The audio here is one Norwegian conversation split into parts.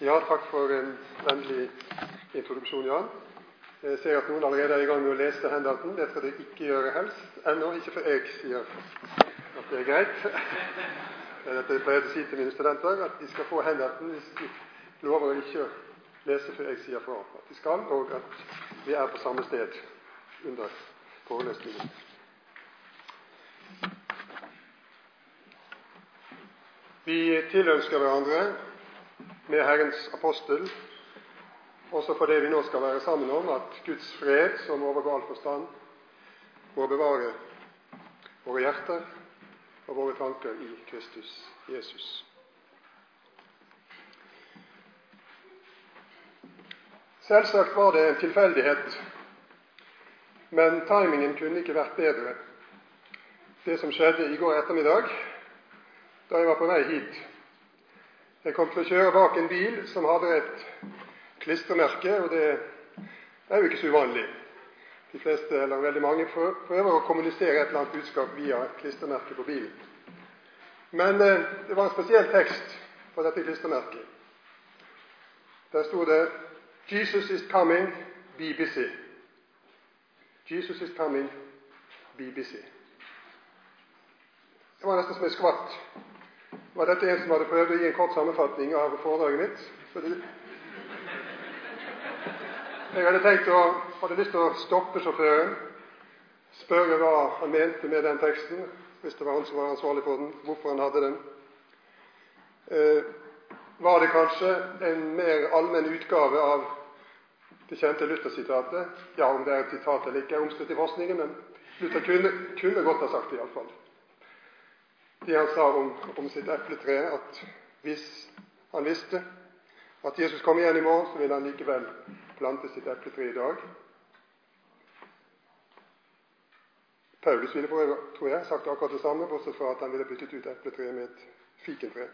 Ja, takk for en vennlig introduksjon, Jan. Jeg ser at noen allerede er i gang med å lese hendelsen. Det skal de ikke gjøre helst. Ennå, ikke før jeg sier at det er greit. Det er dette jeg pleier å si til mine studenter, at de skal få hendelsen hvis de lover å ikke lese før jeg sier fra at de skal, og at vi er på samme sted under forelesningen. Vi tilønsker hverandre med Herrens apostel, også for det vi nå skal være sammen om at Guds fred, som overgår all forstand, må bevare våre hjerter og våre tanker i Kristus Jesus. Selvsagt var det en tilfeldighet, men timingen kunne ikke vært bedre. Det som skjedde i går ettermiddag, da jeg var på vei hit jeg kom til å kjøre bak en bil som hadde et klistremerke, og det er jo ikke så uvanlig. De fleste, eller veldig mange, prøver å kommunisere et eller annet budskap via et klistremerke på bilen. Men eh, det var en spesiell tekst på dette klistremerket. Der sto det 'Jesus is coming, be busy'. Jesus is coming, be busy. Det var nesten som jeg skvatt var dette en som hadde prøvd å gi en kort sammenfatning av foredraget mitt. Jeg hadde tenkt å, hadde lyst til å stoppe sjåføren, spørre hva han mente med den teksten, hvis det var han som var ansvarlig for den, hvorfor han hadde den. Eh, var det kanskje en mer allmenn utgave av det kjente Luther-sitatet? Ja, om det er et sitat eller ikke, er omstridt i forskningen, men Luther kunne, kunne godt ha sagt det iallfall det han sa om, om sitt epletre, at hvis han visste at Jesus kom igjen i morgen, så ville han likevel plante sitt epletre i dag. Paulus ville tror jeg, sagt akkurat det samme, bortsett fra at han ville byttet ut epletreet med et fikentre.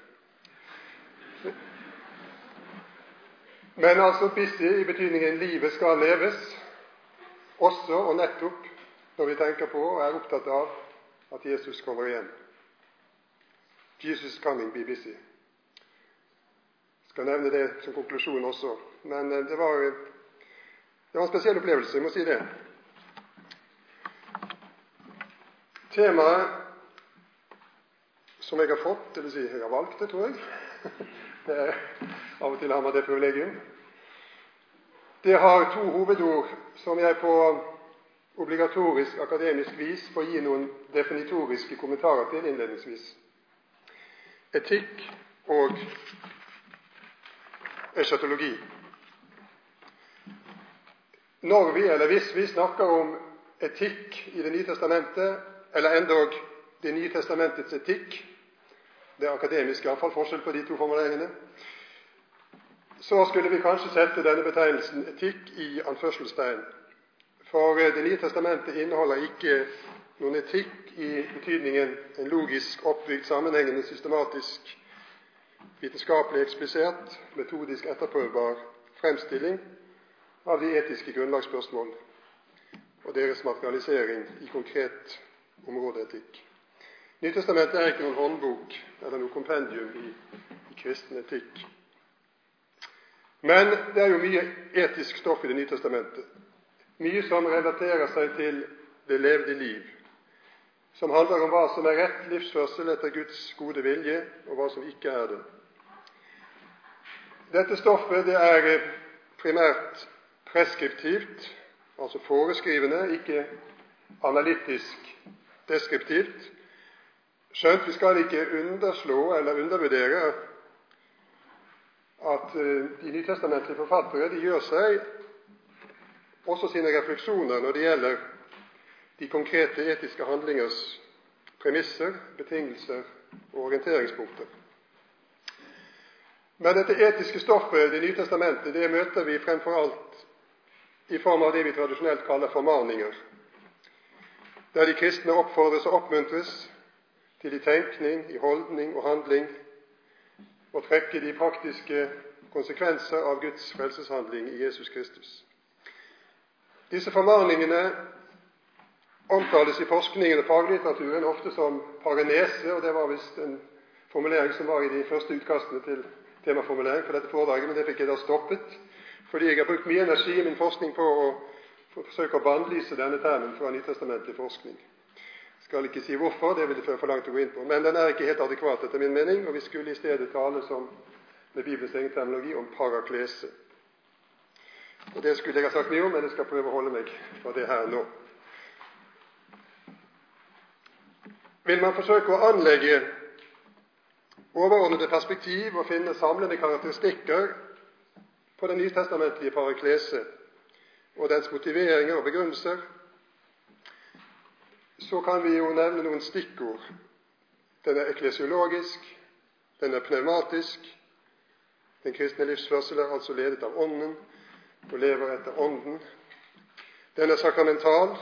Men altså busy i betydningen livet skal leves, også og nettopp når vi tenker på og er opptatt av at Jesus kommer igjen. Jesus coming, BBC. Jeg skal nevne det som konklusjon også. Men eh, det var, det var en spesiell opplevelse, jeg må si det. Temaet som jeg har fått, dvs. Si jeg har valgt det, tror jeg det er, Av og til har man det privilegium. Det har to hovedord som jeg på obligatorisk akademisk vis får gi noen definitoriske kommentarer til innledningsvis etikk og eschatologi. Når vi, eller hvis vi, snakker om etikk i Det nye testamentet, eller endog Det nye testamentets etikk Det er akademisk iallfall forskjell på de to formuleringene. Så skulle vi kanskje sette denne betegnelsen etikk i anførselstegn. For Det nye testamentet inneholder ikke noen etikk i betydningen en logisk oppbygd, sammenhengende, systematisk, vitenskapelig eksplisert, metodisk etterprøvbar fremstilling av de etiske grunnlagsspørsmål og deres materialisering i konkret områdeetikk. Nytestamentet er ikke noen håndbok eller noe kompendium i, i kristen etikk. Men det er jo mye etisk stoff i Det nye testamentet. Mye som relaterer seg til det levde liv, som handler om hva som er rett livsførsel etter Guds gode vilje, og hva som ikke er det. Dette stoffet det er primært preskriptivt, altså foreskrivende, ikke analytisk deskriptivt. Skjønt vi skal ikke underslå eller undervurdere at eh, de nytestamentlige forfattere de gjør seg også sine refleksjoner når det gjelder de konkrete etiske handlingers premisser, betingelser og orienteringspunkter. Men dette etiske stoffet, Det nye testamentet, det møter vi fremfor alt i form av det vi tradisjonelt kaller formaninger, der de kristne oppfordres og oppmuntres til i tenkning, i holdning og handling å trekke de praktiske konsekvenser av Guds frelseshandling i Jesus Kristus. Disse formaningene omtales i forskningen og faglitteraturen ofte som parenese, og det var visst en formulering som var i de første utkastene til temaformulering for dette foredraget, men det fikk jeg da stoppet fordi jeg har brukt mye energi i min forskning på å forsøke å bannlyse denne termen fra nytestamentlig forskning. Jeg skal ikke si hvorfor, det vil jeg føre for langt å gå inn på. Men den er ikke helt adekvat etter min mening, og vi skulle i stedet tale som med Bibelens egen terminologi om paraklese. Og Det skulle jeg ha sagt mye om, men jeg skal prøve å holde meg fra det her nå. Vil man forsøke å anlegge overordnede perspektiv og finne samlende karakteristikker på den nytestamentlige paraklese og dens motiveringer og begrunnelser, så kan vi jo nevne noen stikkord. Den er eklesiologisk, den er pneumatisk. Den kristne livsførsel er altså ledet av Ånden og lever etter Ånden. Den er sakramental.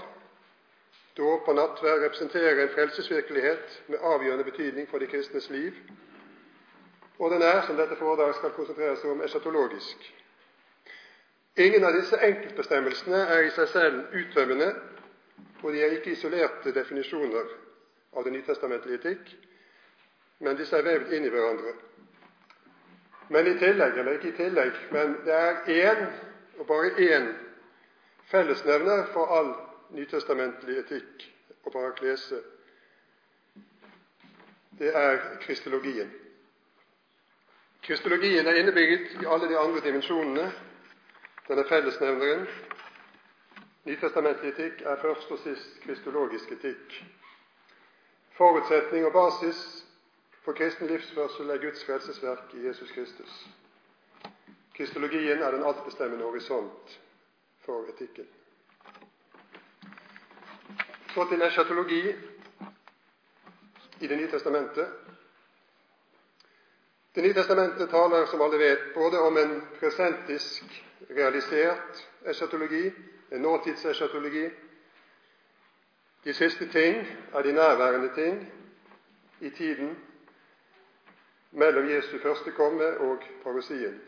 Dåp og nattverd representerer en frelsesvirkelighet med avgjørende betydning for de kristnes liv. Og den er, som dette foredraget skal konsentrere seg om, eschatologisk. Ingen av disse enkeltbestemmelsene er i seg selv uttømmende, og de er ikke isolerte definisjoner av den nytestamentlige etikk, men disse er vevd inn i hverandre. Men i tillegg, eller ikke i tillegg, men det er én, og bare én, fellesnevner for all nytestamentlig etikk og paraklese. Det er kristologien. Kristologien er innebygget i alle de andre dimensjonene Den er fellesnevneren. Nytestamentlig etikk er først og sist kristologisk etikk. Forutsetning og basis for kristen livsførsel er Guds frelsesverk i Jesus Kristus. Kristologien er den altbestemmende horisont for etikken. Så til eschatologi i Det nye testamentet. Det nye testamentet taler, som alle vet, både om en presentisk realisert eschatologi, en nåtidseschatologi. De siste ting er de nærværende ting i tiden mellom Jesu første komme og parosien.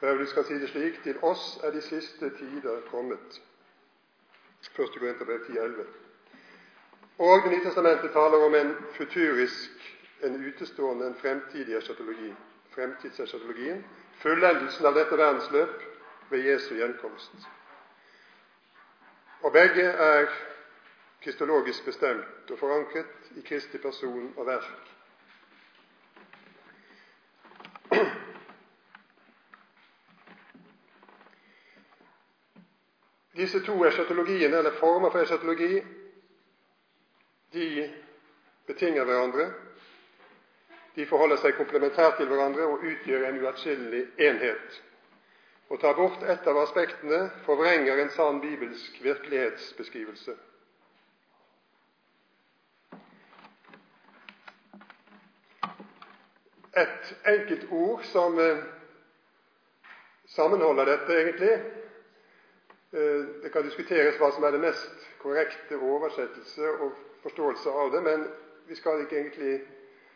Paulus kan si det slik til oss er de siste tider kommet. 1. Korinterbrev 10.11. Og Det nye testamentet taler om en futurisk, en utestående, en fremtidig eschatologi. Fremtidseschatologien fullendelsen av dette verdensløp ved Jesu gjenkomst. Og begge er kristologisk bestemt og forankret i Kristi person og verk. Disse to eschatologiene, eller former for eschatologi, de betinger hverandre de forholder seg komplementært til hverandre og utgjør en uatskillelig enhet. Å ta bort ett av aspektene forvrenger en sann bibelsk virkelighetsbeskrivelse. Et enkelt ord som eh, sammenholder dette, egentlig. Eh, det kan diskuteres hva som er det mest korrekte oversettelse og forståelse av det, men vi skal ikke egentlig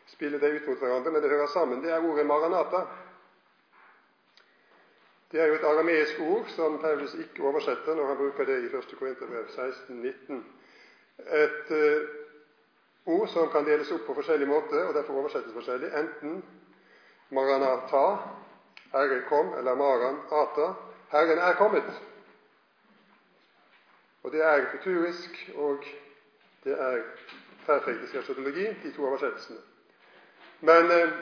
spille det ut mot hverandre, men det hører sammen. Det er ordet 'maranata'. Det er jo et arameisk ord som Paulus ikke oversetter når han bruker det i 1. Korinterbrev 16,19. Et uh, ord som kan deles opp på forskjellig måte, og derfor oversettes forskjellig. Enten maranata, Herre kom, eller maran ata, Herren er kommet. Og Det er futurisk, og det er perfektisk eschatologi, de to oversettelsene. Men eh,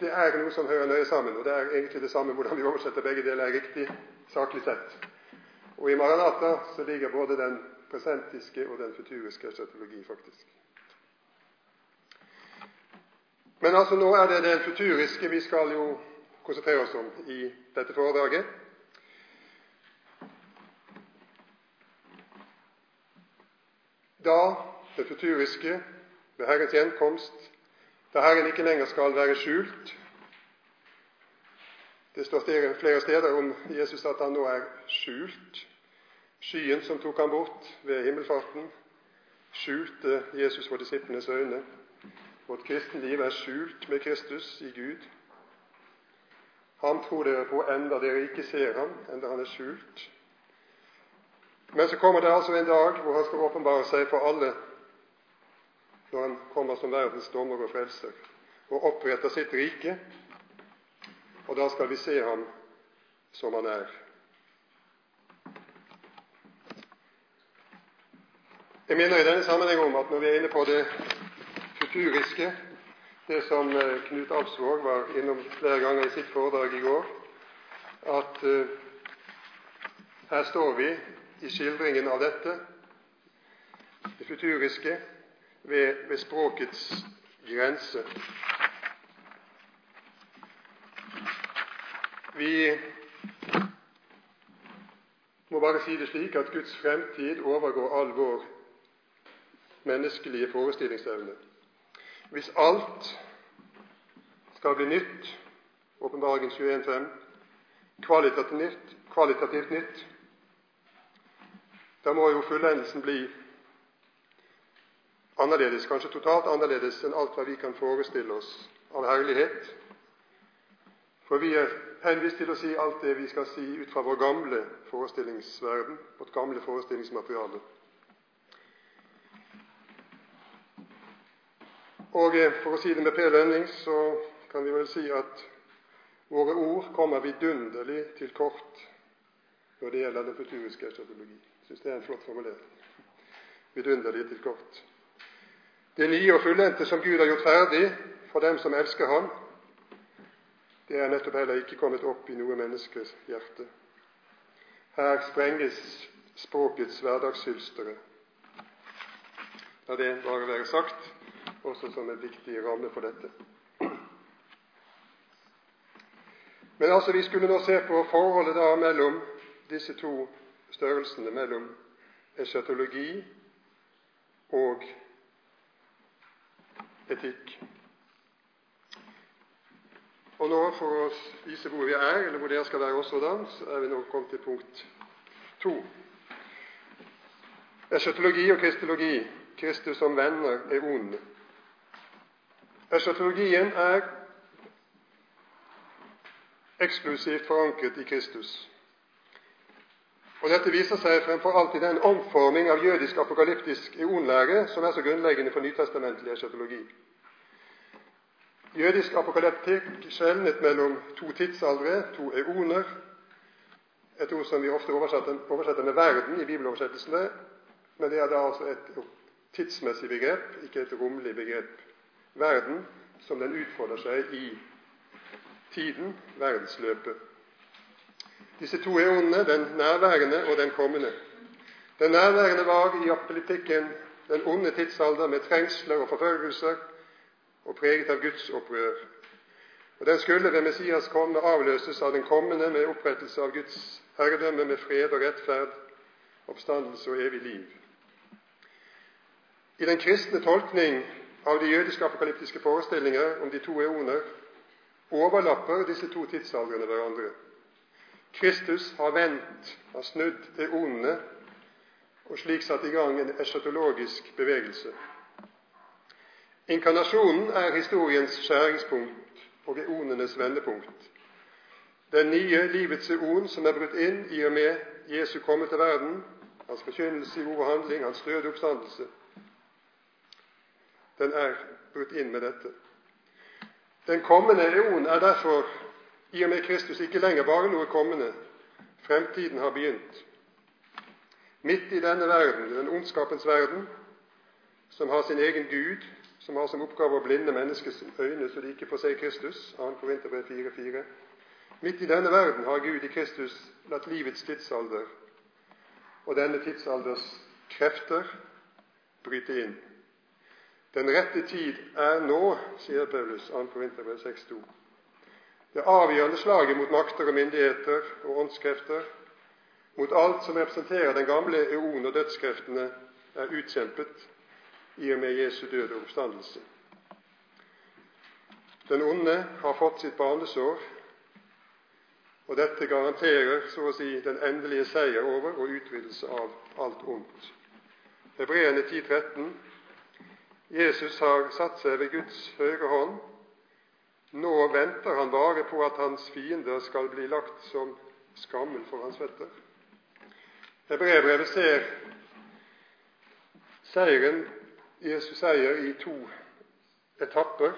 det er noe som hører nøye sammen, og det er egentlig det samme hvordan vi oversetter begge deler er riktig, saklig sett. Og i Maranata så ligger både den presentiske og den futuriske eschatologi, faktisk. Men altså nå er det den futuriske vi skal jo konsentrere oss om i dette foredraget. Da det futuriske ved Herrens gjenkomst da Herren ikke lenger skal være skjult. Det står flere steder om Jesus at han nå er skjult. Skyen som tok ham bort ved himmelfarten, skjulte Jesus for disiplenes øyne. Vårt kristenliv er skjult med Kristus i Gud. Ham tror dere på enda dere ikke ser ham, enda han er skjult. Men så kommer det altså en dag hvor han skal åpenbare seg for alle når han kommer som verdens dommer og frelser. og oppretter sitt rike, og da skal vi se ham som han er. Jeg minner i denne sammenheng om at når vi er inne på det futuriske, det som eh, Knut Alvsvåg var innom flere ganger i sitt foredrag i går, at uh, her står vi i skildringen av dette, det futuriske, ved, ved språkets grense. Vi må bare si det slik at Guds fremtid overgår all vår menneskelige forestillingsevne. Hvis alt skal bli nytt, åpenbaringen 21.5, kvalitativt kvalitativt nytt, da må jo fullendelsen bli annerledes, kanskje totalt annerledes enn alt hva vi kan forestille oss av herlighet. For vi er henvist til å si alt det vi skal si ut fra vår gamle forestillingsverden, vårt gamle forestillingsmateriale. Og eh, for å si det med Per Lønning, så kan vi vel si at våre ord kommer vidunderlig til kort når det gjelder den futuriske eschatologi. Syns det er en flott formulering. Vidunderlig til kort. Det nye og fullendte som Gud har gjort ferdig for dem som elsker Ham, det er nettopp heller ikke kommet opp i noe menneskes hjerte. Her sprenges språkets hverdagshylstere. La det bare være sagt, også som en viktig ramme for dette. Men altså, vi skulle nå se på forholdet da mellom disse to størrelsene, mellom eschatologi og etikk. Og nå, for å vise hvor vi er, eller hvor dere skal være også da, så er vi nå kommet til punkt to. Eschatologi og kristologi. Kristus som venner er ond. Eschatologien er eksklusivt forankret i Kristus. Og Dette viser seg fremfor alt i den omforming av jødisk apokalyptisk eonlære som er så grunnleggende for nytestamentlig eschatologi. Jødisk apokalyptikk skjelnet mellom to tidsaldre, to eoner, et ord som vi ofte oversetter, med 'verden' i bibeloversettelsene, men det er da altså et tidsmessig begrep, ikke et romlig begrep. Verden som den utfolder seg i tiden, verdensløpet. Disse to eonene, den nærværende og den kommende. Den nærværende var i politikken den onde tidsalder med trengsler og forfølgelser, og preget av Guds opprør. Og Den skulle ved Messias komme avløses av den kommende med opprettelse av Guds herredømme med fred og rettferd, oppstandelse og evig liv. I den kristne tolkning av de jødiske apokalyptiske forestillinger om de to eoner overlapper disse to tidsaldrene hverandre. Kristus har vendt, har snudd det onde, og slik satt i gang en eschatologisk bevegelse. Inkarnasjonen er historiens skjæringspunkt og eonenes vendepunkt. Den nye livets eon som er brutt inn i og med Jesu komme til verden, hans forkynnelse i ord og handling, hans døde oppstandelse, den er brutt inn med dette. Den kommende eon er derfor i og med Kristus ikke lenger bare noe kommende. Fremtiden har begynt. Midt i denne verden, den ondskapens verden, som har sin egen Gud, som har som oppgave å blinde menneskets øyne så de ikke får se Kristus. 2. Korinterbrev 4,4. Midt i denne verden har Gud i Kristus latt livets tidsalder og denne tidsalders krefter bryte inn. Den rette tid er nå, sier Paulus, 2. Korinterbrev 6,2. Det avgjørende slaget mot makter og myndigheter og åndskrefter, mot alt som representerer den gamle eon og dødskreftene, er utkjempet i og med Jesu døde oppstandelse. Den onde har fått sitt barnesår, og dette garanterer så å si den endelige seier over og utryddelse av alt ondt. Hebreerne 10,13 Jesus har satt seg ved Guds høyre hånd. Nå venter han bare på at hans fiender skal bli lagt som skammel for hans føtter. Hebreerbrevet ser seieren Jesus seier i to etapper.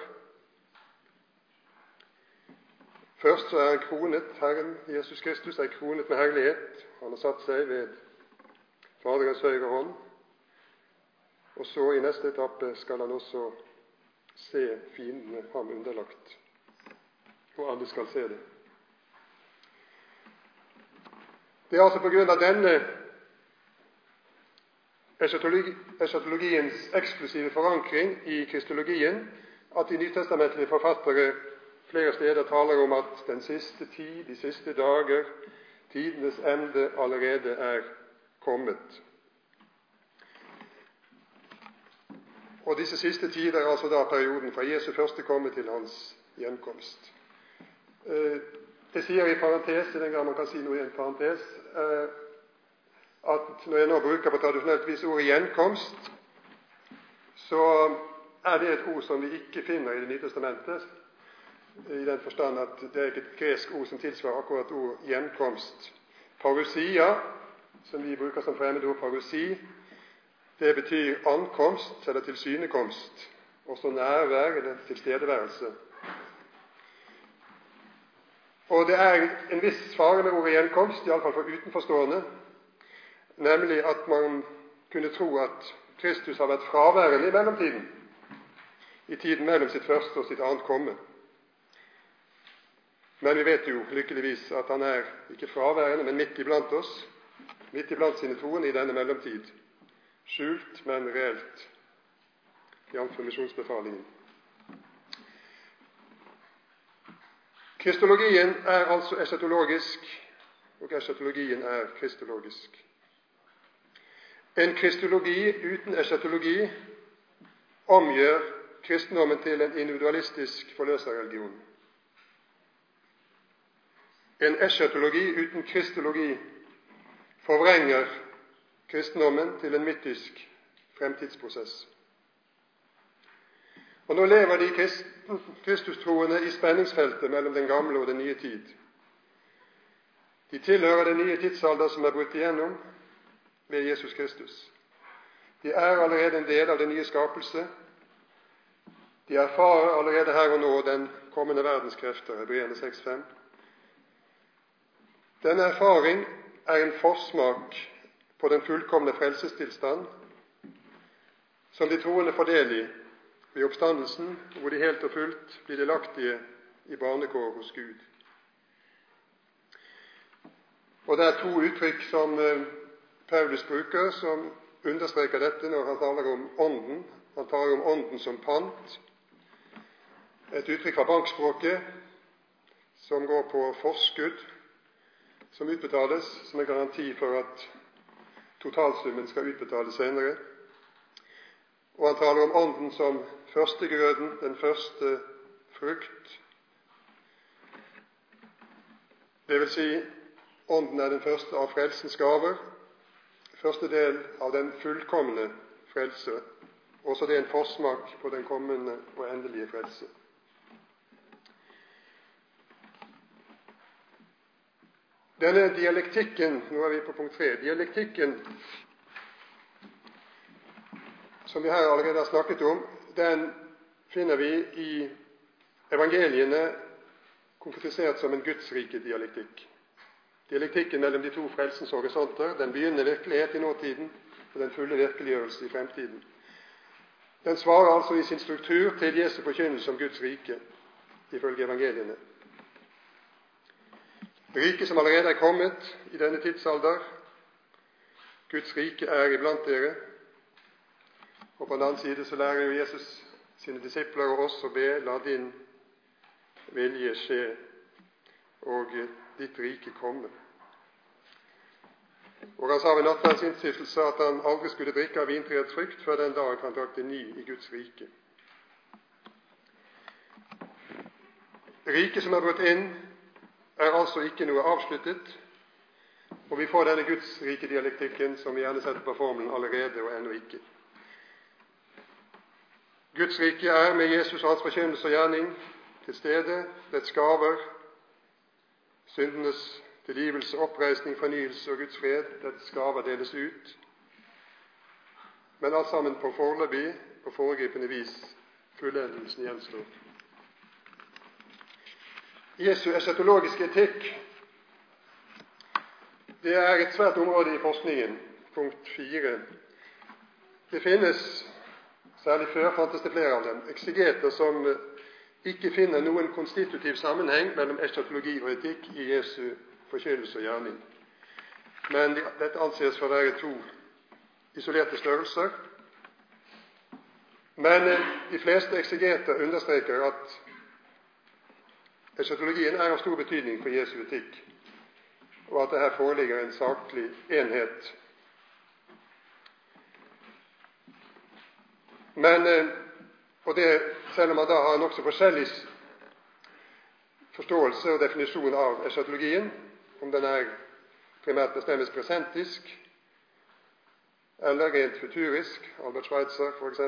Først så er han kronet, Herren Jesus Kristus er kronet med herlighet. Han har satt seg ved Faderens høyre hånd. Og så i neste etappe skal han også se fiendene ham underlagt. Og alle skal se det. Det er altså på grunn av denne eschatologiens eksklusive forankring i kristologien at de nytestamentlige forfattere flere steder taler om at den siste tid, de siste dager, tidenes ende allerede er kommet. Og disse siste tider er altså da perioden fra Jesu første komme til hans gjenkomst. Eh, det sier i parentes, i den grad man kan si noe i en parentes, eh, at når jeg nå bruker på tradisjonelt vis ordet 'gjenkomst', så er det et ord som vi ikke finner i Det nye testamentet, i den forstand at det er ikke et gresk ord som tilsvarer akkurat ord 'gjenkomst'. Parousia, som vi bruker som fremmedord, parousi, det betyr ankomst eller tilsynekomst, også nærvær eller tilstedeværelse. Og det er en viss fare med ordet 'gjenkomst', iallfall for utenforstående, nemlig at man kunne tro at Kristus har vært fraværende i mellomtiden, i tiden mellom sitt første og sitt annet komme. Men vi vet jo lykkeligvis at han er ikke fraværende, men midt iblant oss, midt iblant sine troende i denne mellomtid. Skjult, men reelt, jf. misjonsbefalingen. Kristologien er altså eschatologisk, og eschatologien er kristologisk. En kristologi uten eschatologi omgjør kristendommen til en individualistisk forløserreligion. En eschatologi uten kristologi forvrenger kristendommen til en mytisk fremtidsprosess. Og Nå lever de kristustroende i spenningsfeltet mellom den gamle og den nye tid. De tilhører den nye tidsalder som er brutt igjennom, ved Jesus Kristus. De er allerede en del av den nye skapelse. De erfarer allerede her og nå den kommende verdens krefter, Hebreerne 6,5. Denne erfaring er en forsmak på den fullkomne frelsestilstand som de troende får del i ved oppstandelsen, hvor de helt og fullt blir delaktige i barnekår hos Gud. Og Det er to uttrykk som eh, Paulus bruker, som understreker dette når han taler om Ånden. Han taler om Ånden som pant, et uttrykk fra bankspråket som går på forskudd, som utbetales som en garanti for at totalsummen skal utbetales senere. Og han taler om Ånden som førstegrøden, den første frukt. Det vil si, Ånden er den første av frelsens gaver, første del av den fullkomne frelse. Også det er en forsmak på den kommende og endelige frelse. Denne dialektikken Nå er vi på punkt tre. Dialektikken som vi her allerede har snakket om, den finner vi i evangeliene konkretisert som en gudsrike dialektikk. Dialektikken mellom de to frelsens horisonter, den begynner virkelighet i nåtiden og den fulle virkeliggjørelse i fremtiden. Den svarer altså i sin struktur til Jesu forkynnelse om Guds rike, ifølge evangeliene. Riket som allerede er kommet i denne tidsalder, Guds rike er iblant dere. Og på den annen side så lærer jo Jesus sine disipler og oss å be la din vilje skje og ditt rike komme. Og han sa ved nattverdens at han aldri skulle drikke av vintreets frukt før den dag han drakk det ny i Guds rike. Riket som er brutt inn, er altså ikke noe avsluttet, og vi får denne Guds rike dialektikken som vi gjerne setter på formelen allerede og ennå ikke. Guds rike er med Jesus og hans forkynnelse og gjerning til stede, dets gaver, syndenes tilgivelse, oppreisning, fornyelse og Guds fred. dets gaver deles ut. Men alt sammen på foreløpig og foregripende vis. Fullendelsen gjenstår. Jesu eschatologiske etikk det er et svært område i forskningen. Punkt fire. Det finnes, særlig før fantes det flere av dem, eksegeter som ikke finner noen konstitutiv sammenheng mellom eschatologi og etikk i Jesu forkynnelse og gjerning. Men dette anses for å være to isolerte størrelser. Men eh, de fleste eksegeter understreker at eschatologien er av stor betydning for Jesu etikk, og at det her foreligger en saklig enhet. Men, eh, og det selv om man da har nokså forskjellig forståelse og definisjon av eschatologien, om den er primært bestemmes presentisk eller rent futurisk, Albert Schweitzer f.eks.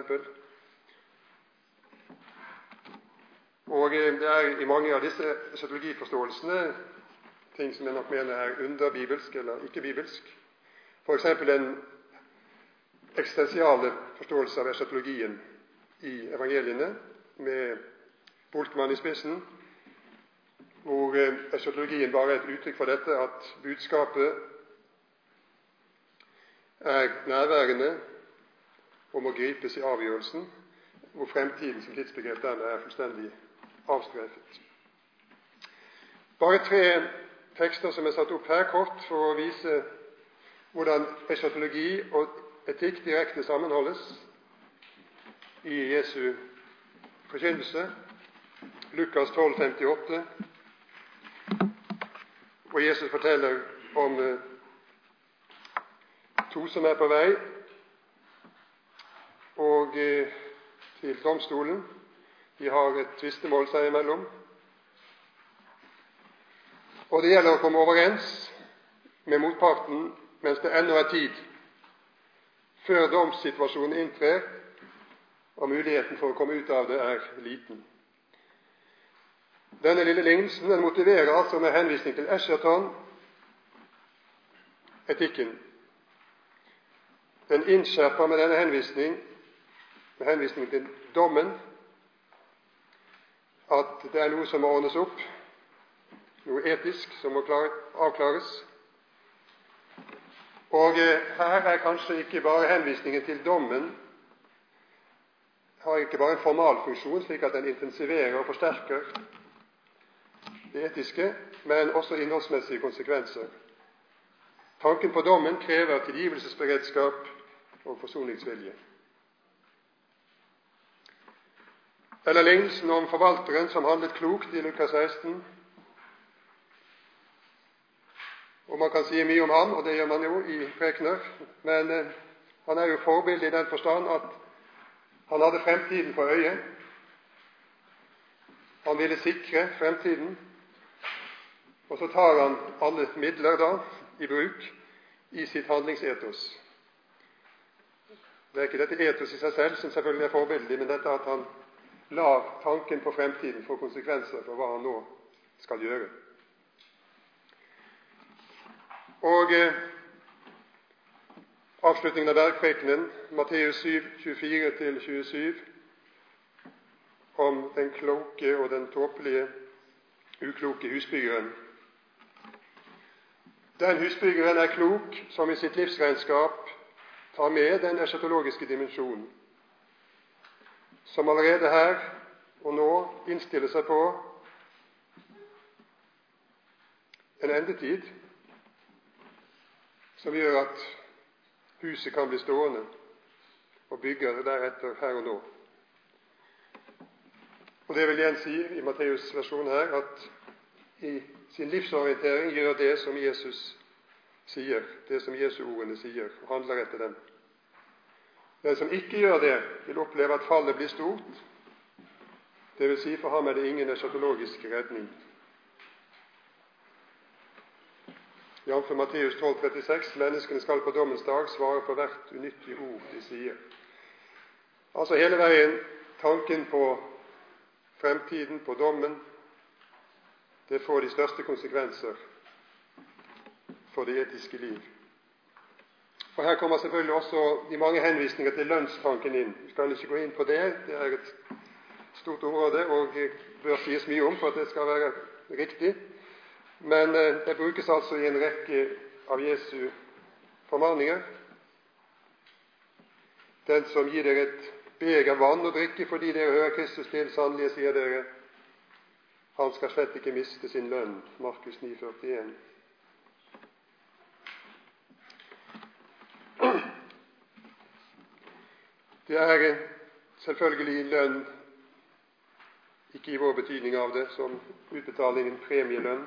Og eh, det er i mange av disse eschatologiforståelsene ting som jeg nok mener er underbibelsk eller ikke-bibelsk. F.eks. den eksistensiale forståelse av eschatologien i evangeliene, med Boltmann i spissen, hvor eh, eschatologien bare er et uttrykk for dette at budskapet er nærværende og må gripes i avgjørelsen, hvor fremtiden som tidsbegrep dermed er fullstendig avstreffet. Bare tre tekster som er satt opp her, kort for å vise hvordan eschatologi og etikk direkte sammenholdes i Jesu forkynnelse. Lukas 12, 58, hvor Jesus forteller om eh, to som er på vei og eh, til domstolen. De har et tvistemål seg imellom. Og det gjelder å komme overens med motparten mens det ennå er tid, før domssituasjonen inntrer og muligheten for å komme ut av det er liten. Denne lille lignelsen den motiverer altså med henvisning til Escherton etikken. Den innskjerper med denne henvisning, med henvisning til dommen, at det er noe som må ordnes opp, noe etisk som må avklares. Og eh, her er kanskje ikke bare henvisningen til dommen har ikke bare en formalfunksjon, slik at den intensiverer og forsterker det etiske, men også innholdsmessige konsekvenser. Tanken på dommen krever tilgivelsesberedskap og forsoningsvilje. Eller lignelsen om forvalteren som handlet klokt i Lukas 16. Og Man kan si mye om ham, og det gjør man jo i prekener, men eh, han er jo forbilde i den forstand at han hadde fremtiden for øye. Han ville sikre fremtiden, og så tar han alle midler da i bruk i sitt handlingsetos. Det er ikke dette etos i seg selv som selvfølgelig er forbilledlig, men dette at han lar tanken på fremtiden få konsekvenser for hva han nå skal gjøre. Og eh, avslutningen av bergprekenen, Matteus 7, 24-27, om den kloke og den tåpelige, ukloke husbyggeren. Den husbyggeren er klok som i sitt livsregnskap tar med den eschatologiske dimensjonen, som allerede her og nå innstiller seg på en endetid som gjør at huset kan bli stående, og bygger deretter her og nå. Og Det vil igjen si i Matteus' versjon her at i sin livsorientering gjør det som Jesus sier, det som Jesu ordene sier, og handler etter dem. Den som ikke gjør det, vil oppleve at fallet blir stort. Det vil si, for ham er det ingen eschatologisk redning. Jf. Matteus 12,36.: Menneskene skal på dommens dag svare for hvert unyttige ord de sier. Altså hele veien tanken på fremtiden, på dommen, det får de største konsekvenser for det etiske liv. Og Her kommer selvfølgelig også de mange henvisninger til lønnstanken inn. Vi skal ikke gå inn på det. Det er et stort område og bør sies mye om for at det skal være riktig. Men eh, det brukes altså i en rekke av Jesu formaninger. Den som gir dere et beger vann å drikke fordi dere hører Kristus til, sannelig sier dere, han skal slett ikke miste sin lønn. Markus 9, 41. Det er selvfølgelig lønn, ikke i vår betydning av det, som utbetalingen premielønn,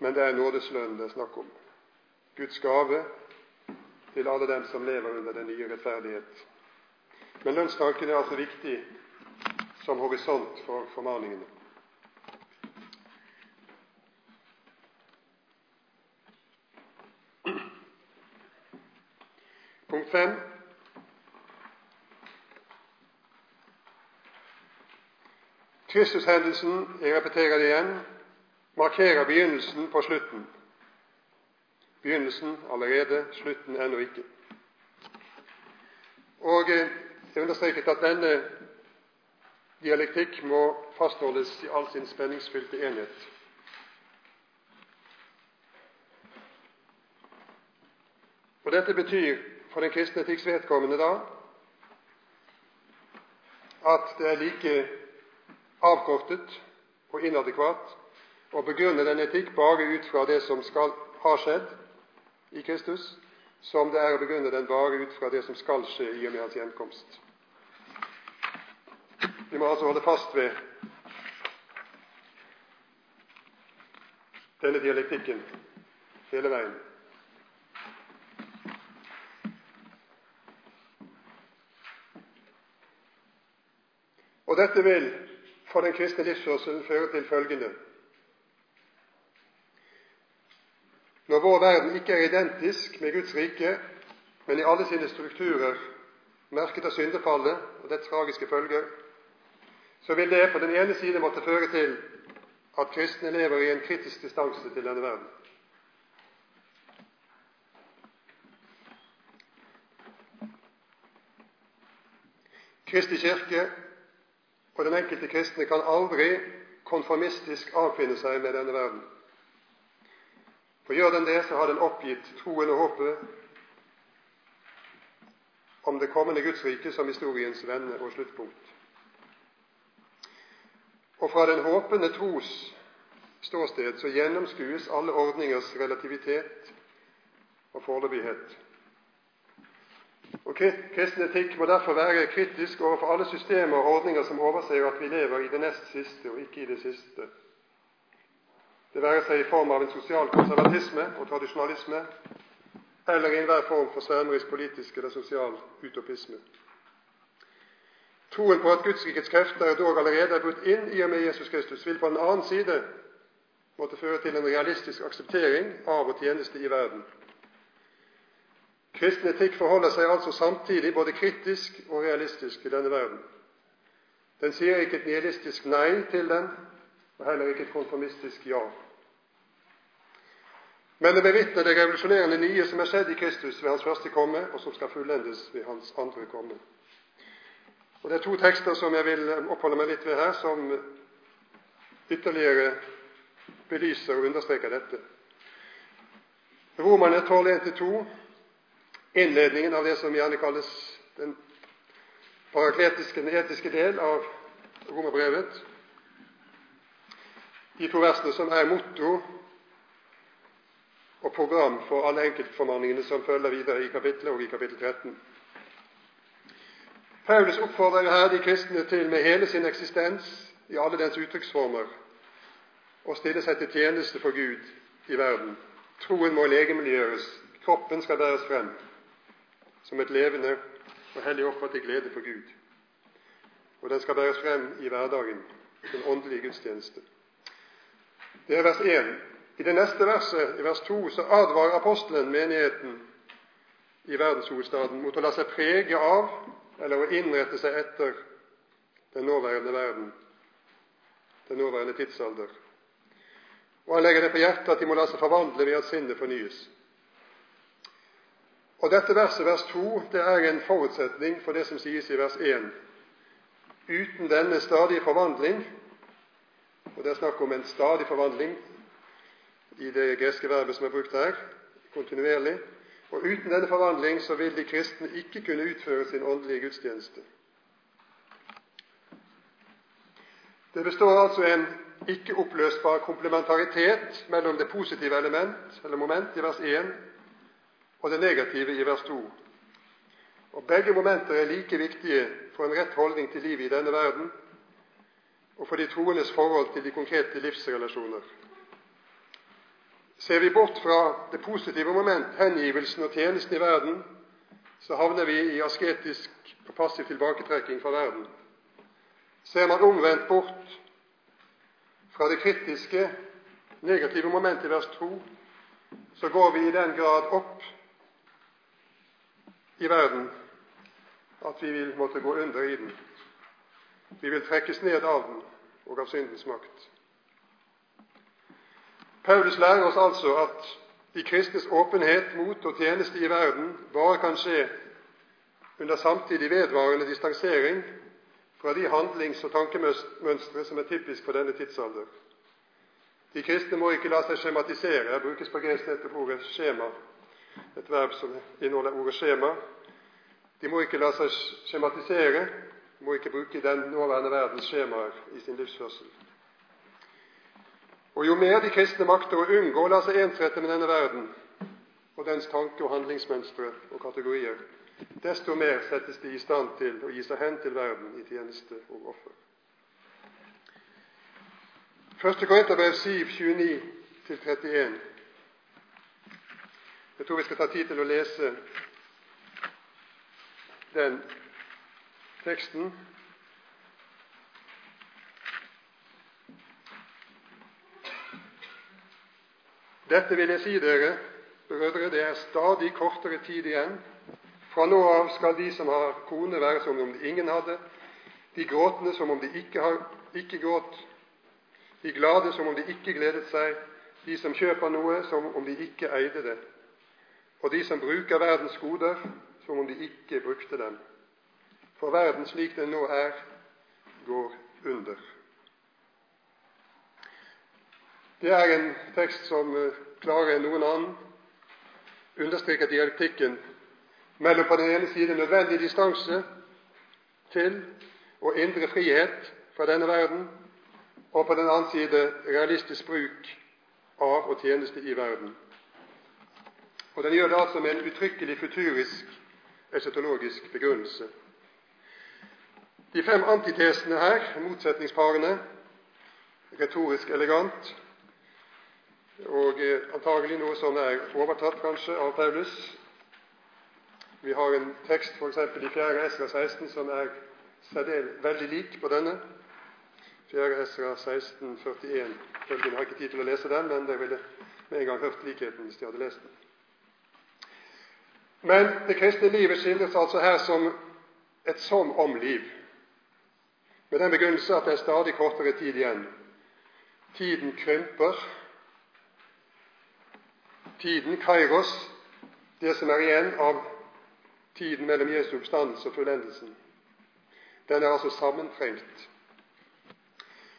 men det er nådeslønnen det er snakk om. Guds gave til alle dem som lever under den nye rettferdighet. Men lønnstanken er altså viktig som horisont for formaningene. Punkt 5. Kristushendelsen, jeg repeterer det igjen, markerer begynnelsen på slutten. Begynnelsen allerede, slutten ennå ikke. Og jeg eh, understreket at denne dialektikk må fastholdes i all sin spenningsfylte enhet. Og Dette betyr for den kristne etikks vedkommende da at det er like avkortet og inadekvat å begrunne den etikk bare ut fra det som skal ha skjedd i Kristus, som det er å begrunne den bare ut fra det som skal skje i og med hans gjenkomst. Vi må altså holde fast ved denne dialektikken hele veien. Og dette vil for den kristne livsførselen føre til følgende Når vår verden ikke er identisk med Guds rike, men i alle sine strukturer merket av syndefallet og dets tragiske følger, så vil det på den ene side måtte føre til at kristne lever i en kritisk distanse til denne verden. Kristi kirke og den enkelte kristne kan aldri konformistisk avfinne seg med denne verden. For gjør den det, så har den oppgitt troen og håpet om det kommende Guds rike som historiens vende og sluttpunkt. Og fra den håpende tros ståsted så gjennomskues alle ordningers relativitet og foreløpighet. Og Kristen etikk må derfor være kritisk overfor alle systemer og ordninger som overser at vi lever i det nest siste og ikke i det siste. Det være seg i form av en sosial konservatisme og tradisjonalisme, eller i enhver form for svermerisk politisk eller sosial utopisme. Troen på at Gudsrikets krefter dog allerede er brutt inn i og med Jesus Kristus, vil på den annen side måtte føre til en realistisk akseptering av og tjeneste i verden Kristen etikk forholder seg altså samtidig både kritisk og realistisk til denne verden. Den sier ikke et nihilistisk nei til den, og heller ikke et konformistisk ja. Men det bevitner det revolusjonerende nye som er skjedd i Kristus ved hans første komme, og som skal fullendes ved hans andre komme. Og Det er to tekster som jeg vil oppholde meg litt ved her, som ytterligere belyser og understreker dette. Romerne 12.1-2 innledningen av det som gjerne kalles den parakletiske, den etiske del av romerbrevet. De to versene som er motto og program for alle enkeltformanningene som følger videre i kapittelet og i kapittel 13. Paulus oppfordrer her de kristne til med hele sin eksistens i alle dens uttrykksformer å stille seg til tjeneste for Gud i verden. Troen må legemliggjøres, kroppen skal bæres frem som et levende og hellig offer til glede for Gud. Og den skal bæres frem i hverdagen, den åndelige gudstjeneste. Det er vers 1. I det neste verset, i vers 2, så advarer apostelen menigheten i verdenshovedstaden mot å la seg prege av eller å innrette seg etter den nåværende verden, den nåværende tidsalder. Og han legger det på hjertet at de må la seg forvandle ved at sinnet fornyes. Og Dette verset, vers 2, det er en forutsetning for det som sies i vers 1. uten denne stadige forvandling Og det er snakk om en stadig forvandling i det greske verbet som er brukt her, kontinuerlig. Og uten denne forvandling så vil de kristne ikke kunne utføre sin åndelige gudstjeneste. Det består altså en ikke oppløsbar komplementaritet mellom det positive element, eller moment, i vers 1 og det negative i vers 2. Og Begge momenter er like viktige for en rett holdning til livet i denne verden og for de troendes forhold til de konkrete livsrelasjoner. Ser vi bort fra det positive moment, hengivelsen og tjenesten i verden, så havner vi i asketisk og passiv tilbaketrekking fra verden. Ser man omvendt bort fra det kritiske, negative momentet i vers 2, så går vi i den grad opp i verden at vi vil måtte gå under i den. Vi vil trekkes ned av den og av syndens makt. Paulus lærer oss altså at de kristnes åpenhet mot og tjeneste i verden bare kan skje under samtidig vedvarende distansering fra de handlings- og tankemønstre som er typisk for denne tidsalder. De kristne må ikke la seg skjematisere. Her brukes på gresk nettopp ordet skjema, et verb som inneholder ordet skjema. De må ikke la seg skjematisere, må ikke bruke den nåværende verdens skjemaer i sin livsførsel. Og Jo mer de kristne makter å unngå å la seg ensrette med denne verden og dens tanke- og handlingsmønstre og kategorier, desto mer settes de i stand til å gi seg hen til verden i tjeneste og offer. 1. Korinterbrev 7, 29-31. Jeg tror vi skal ta tid til å lese den teksten. Dette vil jeg si dere, brødre, det er stadig kortere tid igjen fra nå av skal de som har kone, være som om de ingen hadde, de gråtende som om de ikke, har, ikke gråt, de glade som om de ikke gledet seg, de som kjøper noe som om de ikke eide det, og de som bruker verdens goder som om de ikke brukte dem. For verden slik den nå er, går under. Det er en tekst som klarere klarer enn noen annen understreker dialektikken mellom på den ene side nødvendig distanse til og indre frihet fra denne verden, og på den annen side realistisk bruk av og tjeneste i verden. Og Den gjør det altså med en uttrykkelig futurisk eschatologisk begrunnelse. De fem antitesene her, motsetningsparene, retorisk elegant, og eh, antagelig noe som er overtatt kanskje av Paulus, vi har en tekst f.eks. i 4. Esra 16 som er veldig lik på denne. 4. Esra 16, 41. Følgende har ikke tid til å lese den, men dere ville med en gang hørt likheten hvis de hadde lest den. Men det kristne livet skildres altså her som et som-om-liv, med den begrunnelse at det er stadig kortere tid igjen. Tiden krymper. Tiden, kairos, det som er igjen av tiden mellom Jesu oppstandelse og fullendelsen. Den er altså sammentrengt.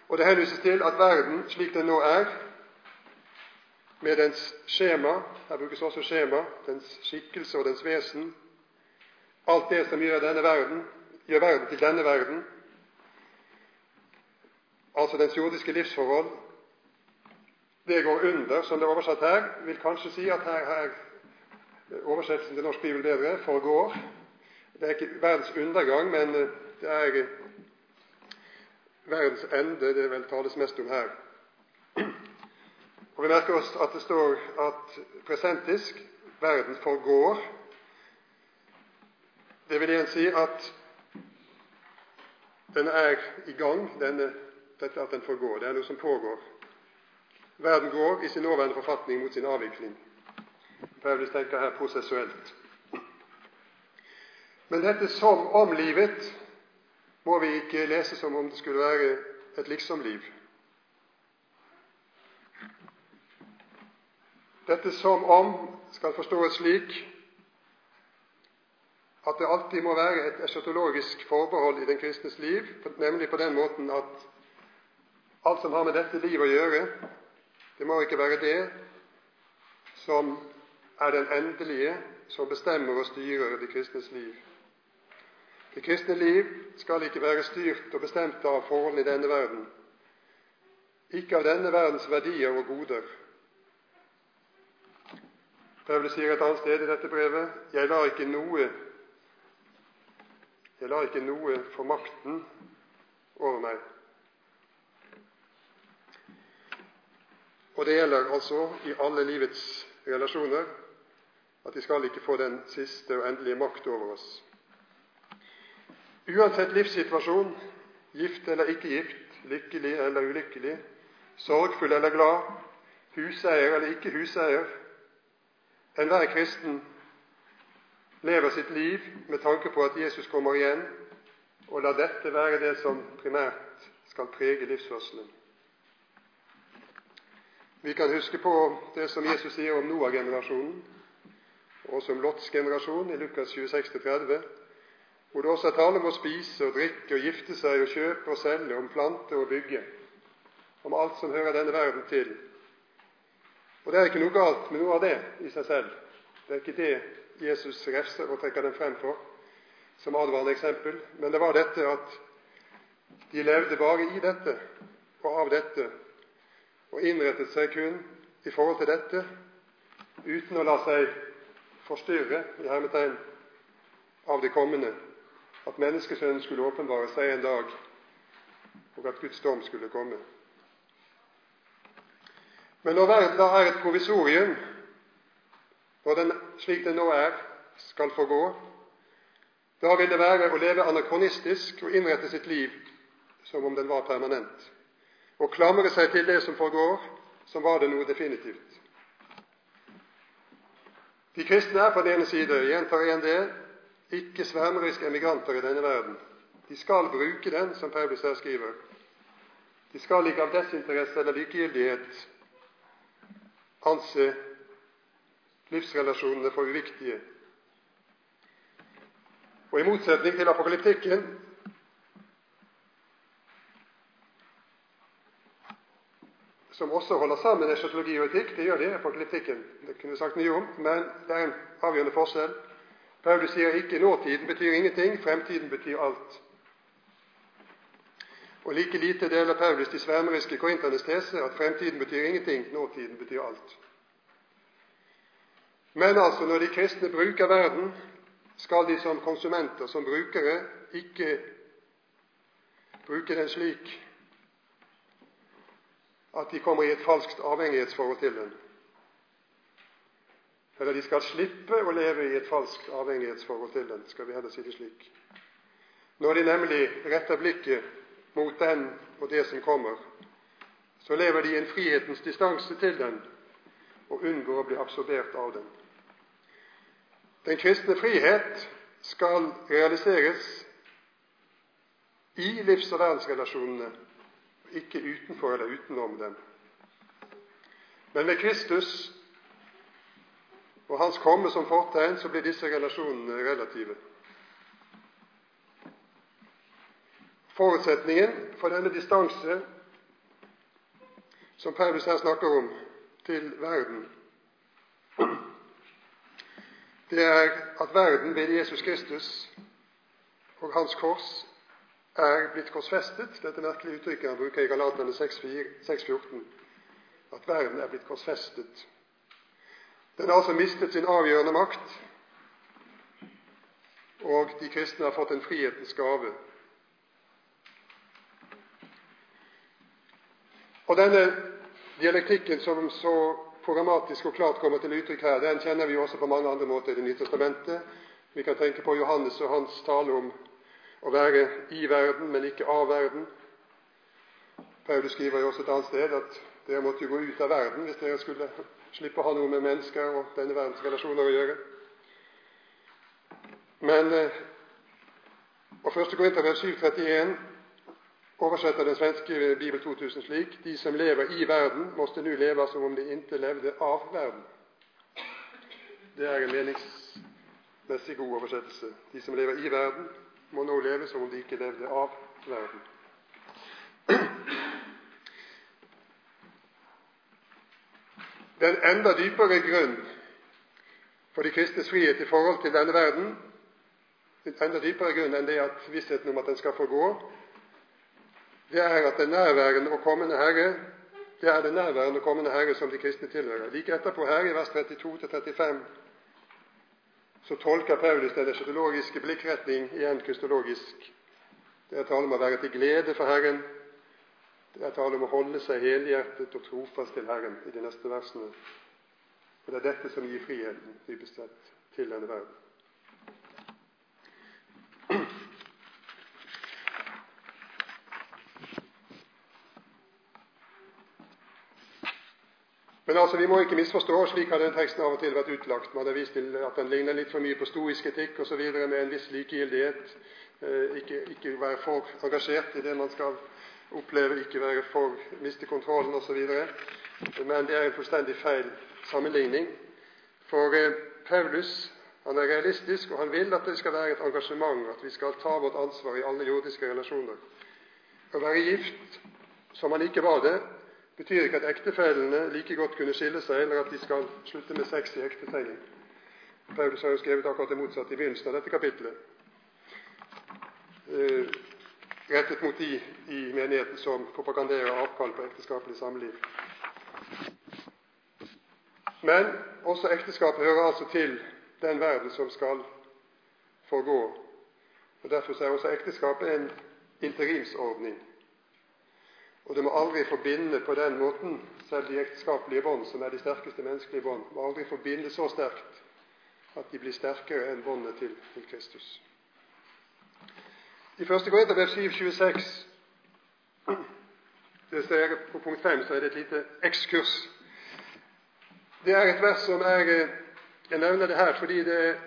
Og det henvises til at verden slik den nå er, med dens skjema Her brukes også skjema, dens skikkelse og dens vesen. Alt det som gjør verden, gjør verden til denne verden, altså dens jordiske livsforhold, det går under, som det er oversatt her. Vil kanskje si at her, her oversettelsen til norsk bibel bedre forgår. Det er ikke verdens undergang, men det er verdens ende det vel tales mest om her. Og Vi merker oss at det står at presentisk verden forgår. Det vil igjen si at den er i gang, denne, dette at den forgår. Det er noe som pågår. Verden går i sin nåværende forfatning mot sin avvikling. Paulus tenker her prosessuelt. Men dette som om livet må vi ikke lese som om det skulle være et liksom-liv. Dette som om skal forstås slik at det alltid må være et eschatologisk forbehold i den kristnes liv, nemlig på den måten at alt som har med dette livet å gjøre, det må ikke være det som er den endelige, som bestemmer og styrer det kristnes liv. Det kristne liv skal ikke være styrt og bestemt av forholdene i denne verden, ikke av denne verdens verdier og goder. Paulus sier et annet sted i dette brevet jeg lar ikke noe jeg lar ikke noe få makten over meg. Og det gjelder altså i alle livets relasjoner at de skal ikke få den siste og endelige makt over oss. Uansett livssituasjon, gift eller ikke gift, lykkelig eller ulykkelig, sorgfull eller glad, huseier eller ikke huseier, enhver kristen lever sitt liv med tanke på at Jesus kommer igjen, og la dette være det som primært skal prege livsførselen. Vi kan huske på det som Jesus sier om Noah-generasjonen, og også om Lots generasjon i Lukas 26-30, hvor det også er tale om å spise og drikke og gifte seg og kjøpe og selge, om plante og bygge, om alt som hører denne verden til. Og det er ikke noe galt med noe av det i seg selv. Det er ikke det Jesus refser og trekker dem frem for som advarende eksempel, men det var dette at de levde bare i dette og av dette, og innrettet seg kun i forhold til dette, uten å la seg forstyrre i hermetegn av det kommende, at menneskesønnen skulle åpenbare seg en dag, og at Guds dom skulle komme. Men når verden da er et provisorium, når den slik den nå er, skal forgå, da vil det være å leve anakronistisk og innrette sitt liv som om den var permanent, og klamre seg til det som forgår, som var det noe definitivt. De kristne er på den ene side, gjentar igjen det, ikke svermeriske emigranter i denne verden. De skal bruke den, som Paulus her skriver. De skal ikke av desinteresse eller likegyldighet anse livsrelasjonene for uviktige. Og i motsetning til apokalyptikken som også holder sammen eschatologi og etikk, det gjør det i apokalyptikken. Det kunne sagt mye om, men det er en avgjørende forskjell. Paulus sier ikke nåtiden betyr ingenting, fremtiden betyr alt. Og like lite deler Paulus de svermeriske korinternes tese at fremtiden betyr ingenting, nåtiden betyr alt. Men altså, når de kristne bruker verden, skal de som konsumenter, som brukere, ikke bruke den slik at de kommer i et falskt avhengighetsforhold til den. Eller de skal slippe å leve i et falskt avhengighetsforhold til den, skal vi heller si det slik. Når de nemlig retter blikket mot den og det som kommer, så lever de i en frihetens distanse til den og unngår å bli absorbert av den. Den kristne frihet skal realiseres i livs- og verdensrelasjonene, ikke utenfor eller utenom dem. Men med Kristus og Hans komme som fortegn så blir disse relasjonene relative. Forutsetningen for denne distanse som Paulus her snakker om, til verden, det er at verden ved Jesus Kristus og Hans kors er blitt korsfestet. Dette merkelige uttrykket han bruker i Galaterne 6,14. At verden er blitt korsfestet. Den har altså mistet sin avgjørende makt, og de kristne har fått en frihetens gave. Og denne dialektikken som så programmatisk og klart kommer til uttrykk her, den kjenner vi også på mange andre måter i Det nye testamentet. Vi kan tenke på Johannes og hans tale om å være i verden, men ikke av verden. Paulus skriver jo også et annet sted at dere måtte jo gå ut av verden hvis dere skulle slippe å ha noe med mennesker og denne verdens relasjoner å gjøre. Men eh, og 1. Korinterbrev 7,31 oversetter den svenske Bibel 2000 slik De som lever i verden, måtte nå leve som om de ikke levde av verden. Det er en meningsmessig god oversettelse. De som lever i verden, må nå leve som om de ikke levde av verden. Den enda dypere grunn for de kristnes frihet i forhold til denne verden, en enda dypere grunn enn det at vissheten om at den skal forgå, det er at den nærværende og kommende Herre det er den nærværende og kommende Herre som de kristne tilhører. Like etterpå her, i vers 32-35, så tolker Paulus den eschatologiske blikkretning igjen kristologisk. Det er tale om å være til glede for Herren, det er tale om å holde seg helhjertet og trofast til Herren i de neste versene. Og Det er dette som gir friheten, dypest sett, til denne verden. Men altså, vi må ikke misforstå, slik har den teksten av og til vært utlagt. Man har vist til at den ligner litt for mye på stoisk etikk osv. med en viss likegyldighet. Eh, ikke, ikke være for engasjert i det man skal oppleve, ikke være for miste kontrollen osv. Men det er en fullstendig feil sammenligning. For eh, Paulus han er realistisk, og han vil at det skal være et engasjement, at vi skal ta vårt ansvar i alle jordiske relasjoner. Å være gift som han ikke var det, betyr ikke at ektefellene like godt kunne skille seg, eller at de skal slutte med sex i ektefellen. Paulus har jo skrevet akkurat det motsatte i begynnelsen av dette kapitlet. Eh, rettet mot de i menigheten som propaganderer avkall på ekteskapelig samliv. Men også ekteskapet hører altså til den verden som skal forgå. Og Derfor er også ekteskapet en interimsordning. Og det må aldri forbinde på den måten, selv de ekteskapelige bånd, som er de sterkeste menneskelige bånd, må aldri forbinde så sterkt at de blir sterkere enn båndet til, til Kristus. I 1. Korinterbrev 7,26 det ser På punkt 5 så er det et lite ekskurs. Det er et vers som er Jeg nevner det her fordi det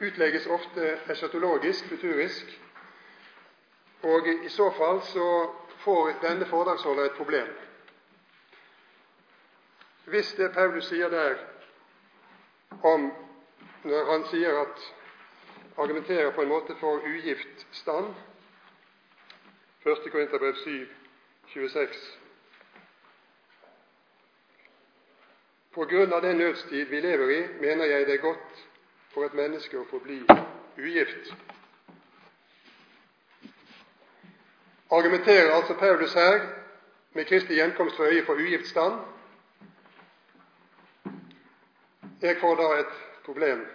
utlegges ofte eschatologisk, futurisk. Og i så fall så får denne foredragsholder et problem. Hvis det Paulus sier der om når han sier at argumenterer på en måte for ugift stand. 1. Korinterbrev 7, 26. På grunn av den nødstid vi lever i, mener jeg det er godt for et menneske å forbli ugift. Argumenterer altså Paulus her med Kristi gjenkomst for øye for ugift stand? Jeg får da et problem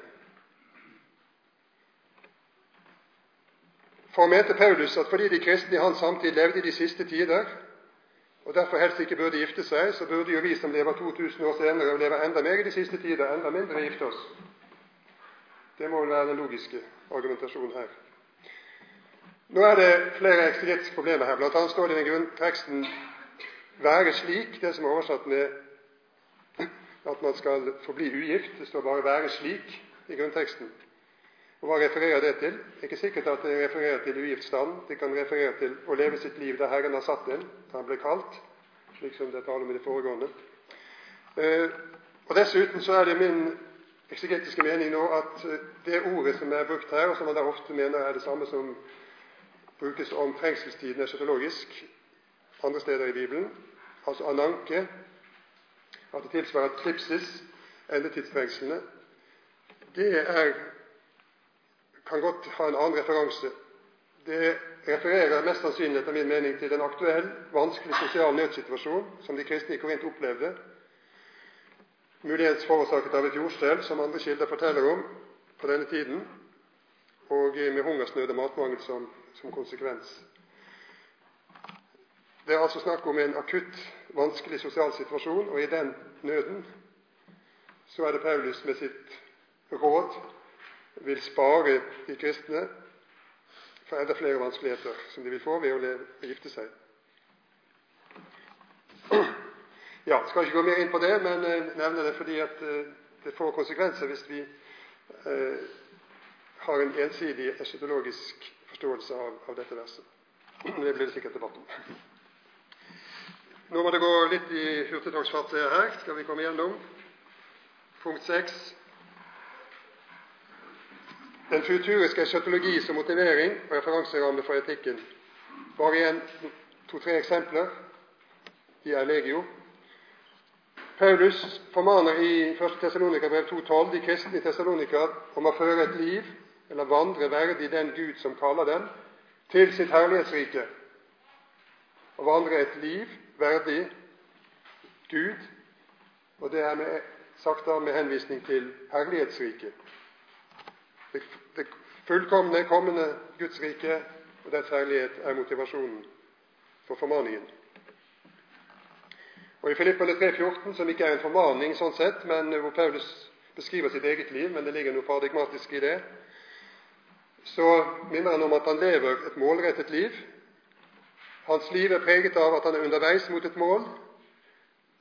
For mente Paulus at fordi de kristne i hans samtid levde i de siste tider, og derfor helst ikke burde gifte seg, så burde jo vi som lever 2000 år senere og lever enda mer i de siste tider, enda mindre gifte oss. Det må vel være den logiske argumentasjonen her. Nå er det flere eksegetiske problemer her. Blant annet står det i grunnteksten 'være slik', det som er oversatt med at man skal forbli ugift. Det står bare 'være slik' i grunnteksten. Og Hva refererer det til? Det er ikke sikkert at det refererer til ugift stand. Det kan referere til å leve sitt liv der Herren har satt en, da han ble kalt, slik som det er tale om i det foregående. Eh, og Dessuten så er det min eksegetiske mening nå at eh, det ordet som er brukt her, og som man da ofte mener er det samme som brukes om trengselstiden eschatologisk andre steder i Bibelen, altså ananke, at det tilsvarer tripsis, endetidstrengslene, det er kan godt ha en annen referanse. Det refererer mest sannsynlig etter min mening til en aktuell, vanskelig sosial nødsituasjon som de kristne i Korint opplevde, muligens forårsaket av et jordskjelv, som andre kilder forteller om på denne tiden, og med hungersnød og matmangel som, som konsekvens. Det er altså snakk om en akutt, vanskelig sosial situasjon, og i den nøden så er det Paulus med sitt råd vil spare de kristne for enda flere vanskeligheter som de vil få ved å gifte seg. Ja, skal ikke gå mer inn på det, men nevner nevne det fordi at uh, det får konsekvenser hvis vi uh, har en ensidig eschatologisk forståelse av, av, dette verset. Det blir det sikkert debatt om. Nå må det gå litt i hurtigtogsfart her. Skal vi komme gjennom? Punkt 6. Den futuriske eschatologi som motivering og referanseramme for etikken. Bare igjen to-tre eksempler. De er legio. Paulus formaner i 1. Tessalonika-brev 2,12 de kristne i Tessalonika om å føre et liv, eller vandre verdig den Gud som kaller dem, til sitt herlighetsrike. og vandre et liv verdig Gud, og det er med, sagt da med henvisning til herlighetsriket. Det, det fullkomne, kommende Guds rike og dets herlighet er motivasjonen for formaningen. Og I Filippene 3,14, som ikke er en formaning sånn sett, men hvor Paulus beskriver sitt eget liv, men det ligger noe paradigmatisk i det, så minner han om at han lever et målrettet liv. Hans liv er preget av at han er underveis mot et mål,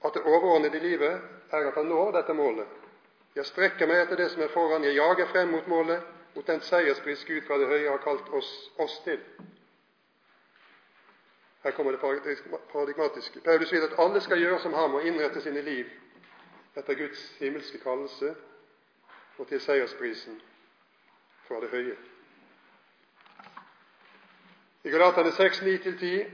at det overordnede livet er at han når dette målet. Jeg strekker meg etter det som er foran, jeg jager frem mot målet, mot den seierspris Gud fra det høye har kalt oss, oss til. Her kommer det paradigmatiske. Paulus vil at alle skal gjøre som ham og innrette sine liv etter Guds himmelske kallelse og til seiersprisen fra det høye. I Galatane 6, 9-10,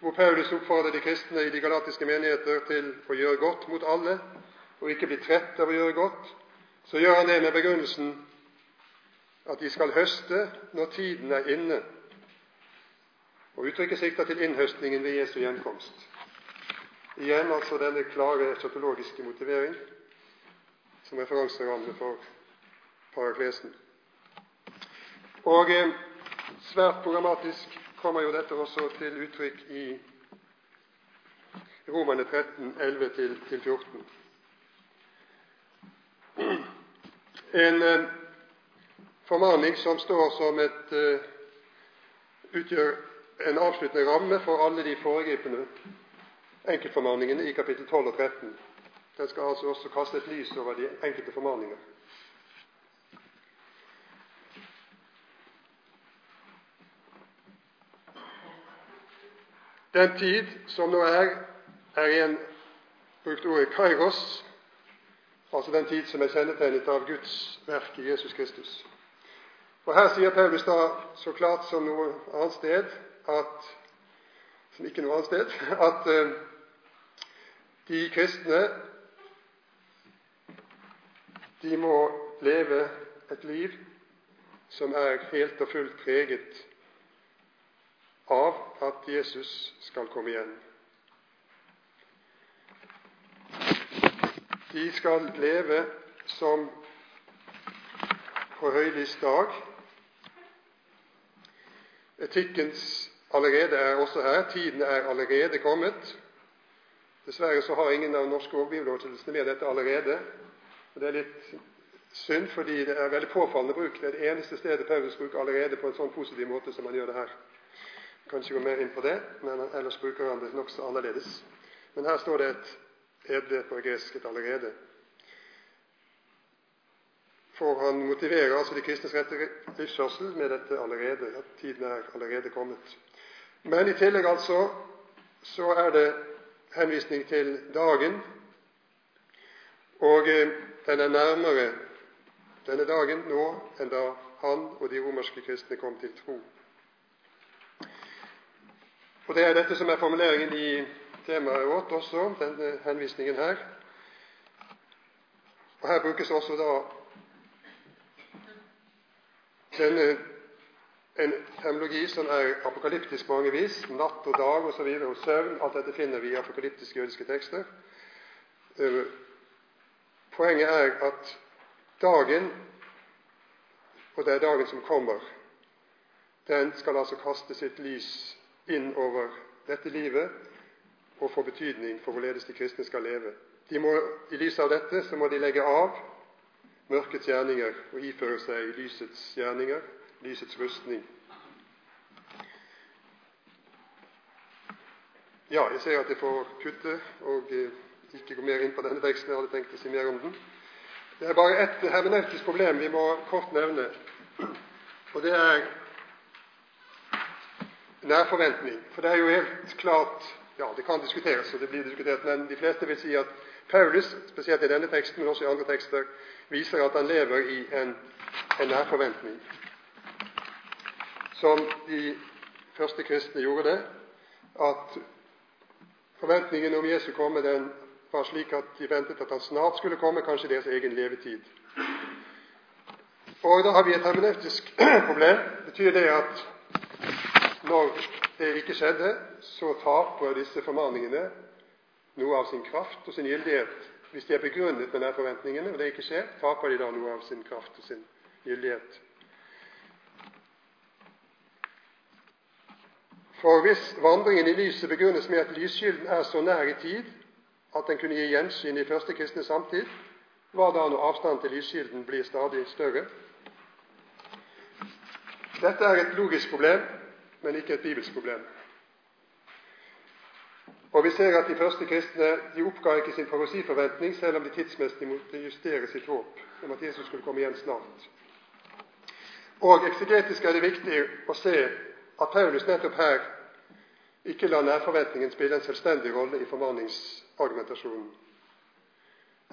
hvor Paulus oppfordrer de kristne i de galatiske menigheter til å gjøre godt mot alle og ikke bli trett av å gjøre godt, så gjør han det med begrunnelsen at de skal høste når tiden er inne og uttrykket sikter til innhøstningen ved Jesu gjenkomst. Igjen altså denne klare eschatologiske motivering som referanseramme for paraklesen. Og eh, svært programmatisk kommer jo dette også til uttrykk i Romane 13, 11-14. En eh, formaning som står som et eh, utgjør en avsluttende ramme for alle de foregripende enkeltformaningene i kapittel 12 og 13. Den skal altså også kaste et lys over de enkelte formaninger. Den tid som nå er, er igjen brukt ordet kairos, altså den tid som er kjennetegnet av Guds verk i Jesus Kristus. Og Her sier Paulus da så klart som noe annet sted at som ikke noe annet sted at uh, de kristne de må leve et liv som er helt og fullt preget av at Jesus skal komme igjen. De skal leve som på høylys dag. Etikkens allerede er også her. Tiden er allerede kommet. Dessverre så har ingen av norske ordbibeloversettelsene med dette allerede. Og Det er litt synd, fordi det er veldig påfallende bruk. Det er det eneste stedet Paulus bruker 'allerede' på en sånn positiv måte som han gjør det her. Kan ikke gå mer inn på det, men ellers bruker han det nokså annerledes. Men her står det et edle på gresk, et 'allerede'. For han motiverer altså de kristnes rette livsførsel med dette allerede, at tiden er allerede kommet. Men i tillegg altså så er det henvisning til dagen, og eh, den er nærmere denne dagen nå enn da han og de romerske kristne kom til tro. Og Det er dette som er formuleringen i temaet vårt også, denne henvisningen her. Og Her brukes også da denne en terminologi som er apokalyptisk på mange vis. Natt og dag osv. Og, og søvn. Alt dette finner vi i apokalyptiske jødiske tekster. Eh, poenget er at dagen, og det er dagen som kommer, den skal altså kaste sitt lys inn over dette livet og få betydning for hvorledes de kristne skal leve. Må, I lys av dette så må de legge av mørkets gjerninger og iføre seg lysets gjerninger lysets rustning. Ja, jeg ser at jeg får kutte og eh, ikke gå mer inn på denne teksten. Jeg hadde tenkt å si mer om den. Det er bare ett hermeneutisk problem vi må kort nevne, og det er nærforventning. For det er jo helt klart Ja, det kan diskuteres, og det blir diskutert, men de fleste vil si at Paulus, spesielt i denne teksten, men også i andre tekster, viser at han lever i en, en nærforventning. Som de første kristne gjorde det, at forventningen om Jesu komme den var slik at de ventet at han snart skulle komme, kanskje i deres egen levetid. Og da har vi et hermeneutisk problem. Betyr det at når det ikke skjedde, så taper disse formaningene noe av sin kraft og sin gyldighet. Hvis de er begrunnet med denne forventningene, og det ikke skjer, taper de da noe av sin kraft og sin gyldighet. For hvis vandringen i lyset begrunnes med at lyskilden er så nær i tid at den kunne gi gjensyn i første kristne samtid, hva da når avstanden til lyskilden blir stadig større? Dette er et logisk problem, men ikke et bibelsk problem. Og Vi ser at de første kristne de oppga ikke sin parosiforventning, selv om de tidsmessig måtte justere sitt håp om at Jesus skulle komme igjen snart. Og Eksegetisk er det viktig å se at Paulus nettopp her ikke lar nærforventningen spille en selvstendig rolle i formaningsargumentasjonen,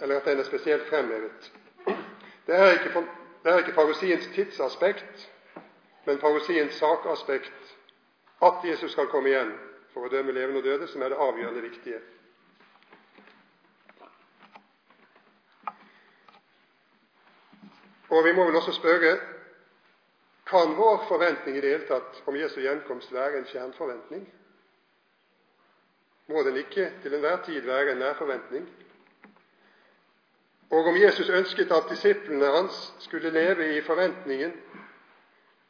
eller at den er spesielt fremhevet. Det er ikke, det er ikke parosiens tidsaspekt men parosiens sakaspekt, at Jesus skal komme igjen for å dømme levende og døde, som er det avgjørende viktige. Og vi må vel også spørre kan vår forventning i det hele tatt om Jesu gjenkomst være en kjernforventning? Må den ikke til enhver tid være en nærforventning? Og om Jesus ønsket at disiplene hans skulle leve i forventningen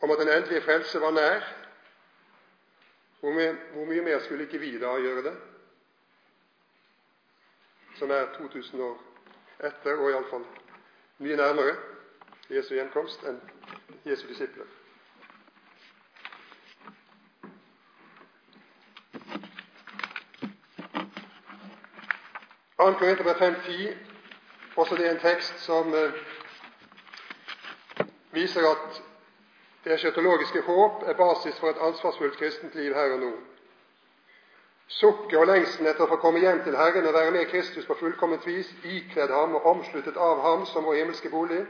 om at den endelige frelse var nær. Hvor mye, hvor mye mer skulle ikke vi da gjøre det, som er 2000 år etter, og iallfall mye nærmere Jesu gjenkomst enn Jesu disipler? Annet Korinterbrev 5.10, også det er en tekst som eh, viser at det eschatologiske håp er basis for et ansvarsfullt kristent liv her og nå. Sukket og lengselen etter å få komme hjem til Herren og være med Kristus på fullkomment vis, ikledd ham og omsluttet av ham som vår himmelske bolig.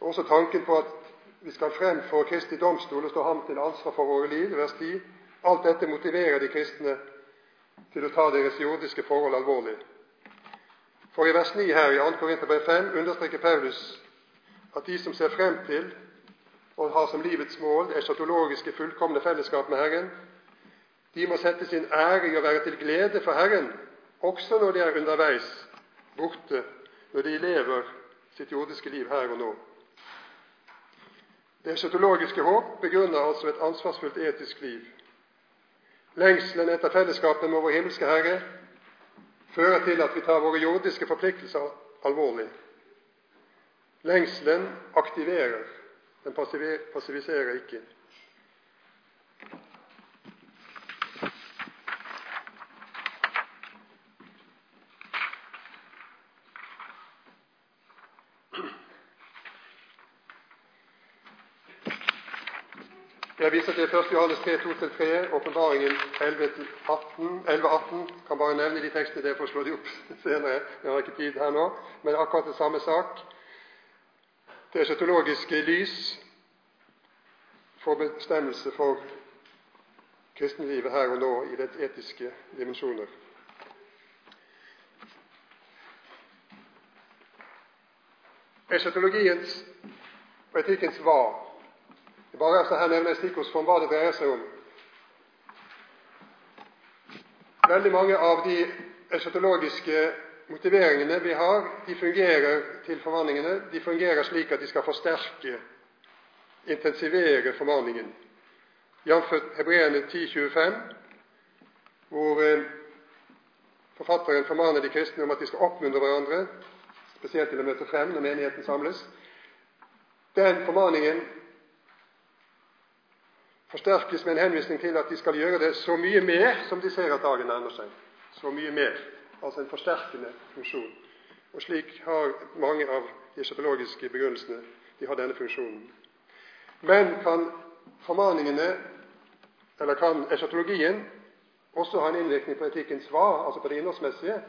Og også tanken på at vi skal frem for Kristi domstol og stå ham til ansvar for våre liv, vers 10. Alt dette motiverer de kristne til å ta deres jordiske forhold alvorlig. For i vers 9 her i 2. Korinterbrev 5 understreker Paulus at de som ser frem til og har som livets mål det eschatologiske, fullkomne fellesskap med Herren, de må sette sin ære i å være til glede for Herren, også når de er underveis borte, når de lever sitt jordiske liv her og nå. Det eschatologiske håp begrunner altså et ansvarsfullt etisk liv. Lengselen etter fellesskapet med vår himmelske Herre fører til at vi tar våre jordiske forpliktelser alvorlig. Lengselen aktiverer den passiviserer ikke. Jeg viser til 1. Johannes 3, 2-3, åpenbaringen 11-18. Kan bare nevne de tekstene der får slå de opp senere. Jeg har ikke tid her nå. Men akkurat det samme sak det eschatologiske lys får bestemmelse for kristenlivet her og nå i dets etiske dimensjoner. Eschatologiens og etikkens hva. Bare altså her nevner stikkordsform hva det dreier seg om. Veldig mange av de eschatologiske motiveringene vi har, de fungerer til formaningene, de fungerer slik at de skal forsterke, intensivere formaningen. Jf. Hebreerne 10.25, hvor eh, forfatteren formaner de kristne om at de skal oppmuntre hverandre, spesielt til å møte frem når menigheten samles. Den formaningen forsterkes med en henvisning til at de skal gjøre det så mye mer som de ser at dagen nærmer seg. Så mye mer altså en forsterkende funksjon. Og slik har mange av de eschatologiske begrunnelsene de har denne funksjonen. Men kan formaningene, eller kan eschatologien, også ha en innvirkning på etikkens svar, altså på det innholdsmessige?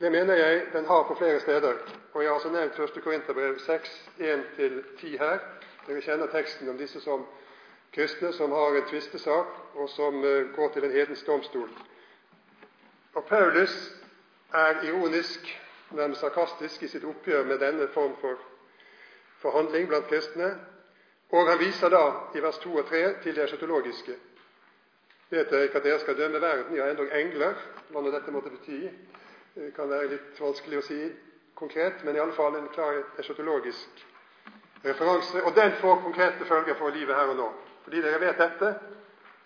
Det mener jeg den har på flere steder. Og Jeg har altså nevnt 1. Korinterbrev 6, 1-10 her. Dere kjenner teksten om disse som kristne som har en tvistesak, og som uh, går til en hedens domstol. Og Paulus er ironisk, nærmest sarkastisk, i sitt oppgjør med denne form for forhandling blant kristne. Og han viser da i vers 2 og 3 til det eschatologiske. Vet dere ikke at dere skal dømme verden, ja, endog engler? Hva nå dette måtte bety, det kan være litt vanskelig å si konkret, men i alle fall en klar eschatologisk referanse. Og den får konkrete følger for livet her og nå. Fordi dere vet dette,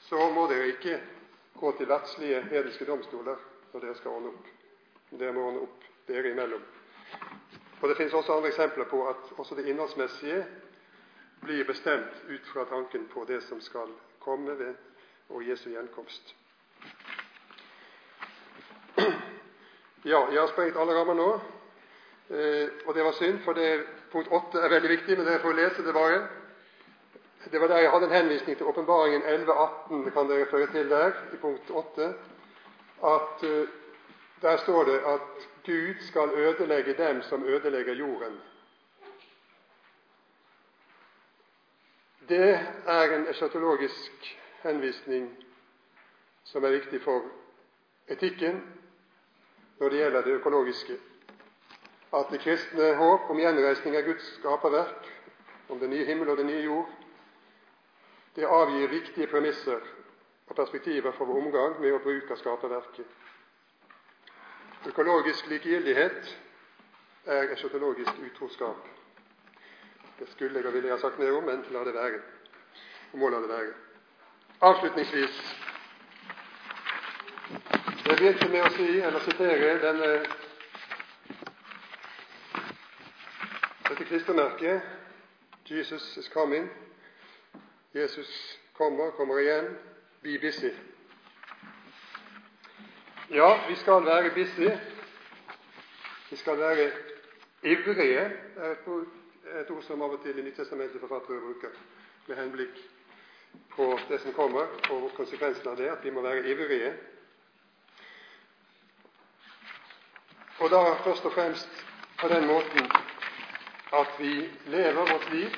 så må dere ikke gå til verdslige hedenske domstoler når dere skal ordne opp. Dere må ordne opp dere imellom. Og Det finnes også andre eksempler på at også det innholdsmessige blir bestemt ut fra tanken på det som skal komme ved og Jesu gjenkomst. Ja, jeg har sprengt alle rammer nå, eh, og det var synd, for det, punkt 8 er veldig viktig, men dere får lese det bare. Det var der jeg hadde en henvisning til åpenbaringen 11.18, kan dere føre til der, i punkt 8, at uh, der står det at Gud skal ødelegge dem som ødelegger jorden. Det er en eschatologisk henvisning som er viktig for etikken når det gjelder det økologiske. At det kristne håp om gjenreisning av Guds skaperverk, om den nye himmel og den nye jord, det avgir viktige premisser og perspektiver for vår omgang med å bruke skaperverket. Økologisk likegyldighet er eschatologisk utroskap. Det skulle jeg og ville jeg ha sagt mer om, men la det være. Og må la det være. Avslutningsvis Jeg begynte med å si, eller sitere denne, dette klistremerket Jesus is coming. Jesus kommer, kommer igjen. Be busy. Ja, vi skal være busy. Vi skal være ivrige. Et ord som av og til i Nyttestamentet forfattere bruker med henblikk på det som kommer, og konsekvensen av det, at vi må være ivrige. Og da først og fremst på den måten at vi lever vårt liv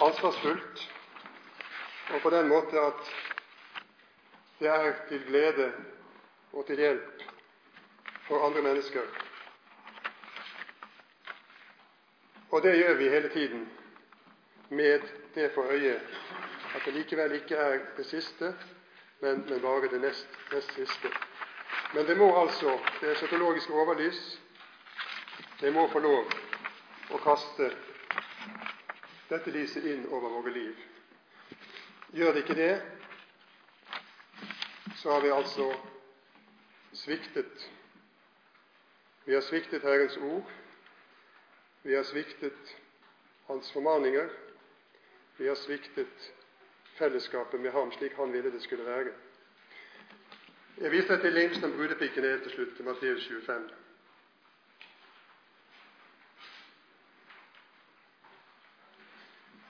ansvarsfullt, og på den måte at det er til glede og til hjelp for andre mennesker. Og det gjør vi hele tiden med det for øye at det likevel ikke er det siste, men, men bare det nest, nest, siste. Men det må altså, det psykologiske overlys, det må få lov å kaste dette lyset inn over våre liv. Gjør det ikke det, så har vi altså sviktet. Vi har sviktet Herrens ord. Vi har sviktet Hans formaninger. Vi har sviktet fellesskapet med ham slik han ville det skulle være. Jeg viser til lignelsen om brudepiken helt til slutt, til Matteus 25.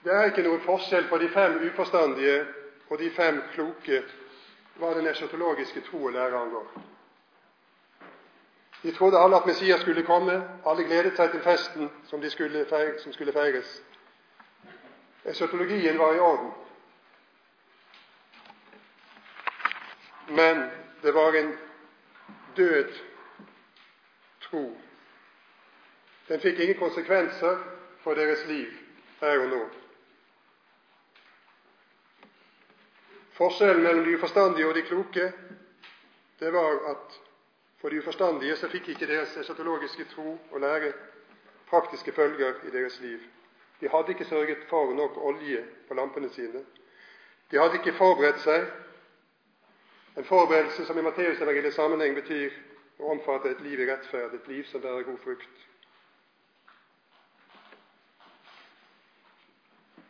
Det er ikke noen forskjell på de fem uforstandige og de fem kloke hva den eschatologiske tro og lære angår. De trodde alle at Messias skulle komme. Alle gledet seg til festen som, skulle, som skulle feires. Eschatologien var i orden. Men det var en død tro. Den fikk ingen konsekvenser for deres liv her og nå. Forskjellen mellom de uforstandige og de kloke det var at for de uforstandige så fikk ikke deres eschatologiske tro og lære praktiske følger i deres liv. De hadde ikke sørget for nok olje på lampene sine. De hadde ikke forberedt seg. En forberedelse som i Matteusevangeliets sammenheng betyr å omfatte et liv i rettferd, et liv som bærer god frukt.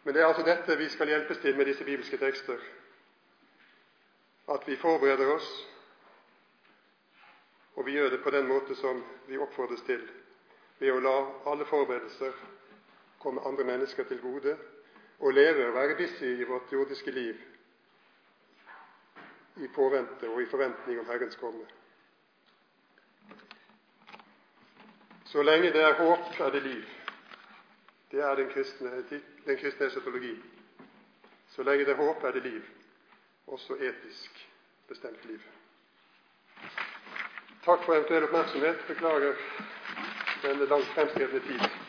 Men det er altså dette vi skal hjelpes til med disse bibelske tekster. At vi forbereder oss og vi gjør det på den måte som vi oppfordres til, ved å la alle forberedelser komme andre mennesker til gode, og leve og være busy i vårt jordiske liv i påvente og i forventning om Herrens komme. Så lenge det er håp, er det liv. Det er den kristne etikk, den kristne esotologi. Så lenge det er håp, er det liv. Også etisk bestemt liv. Takk for eventuell oppmerksomhet. Beklager denne langt fremskredne tid.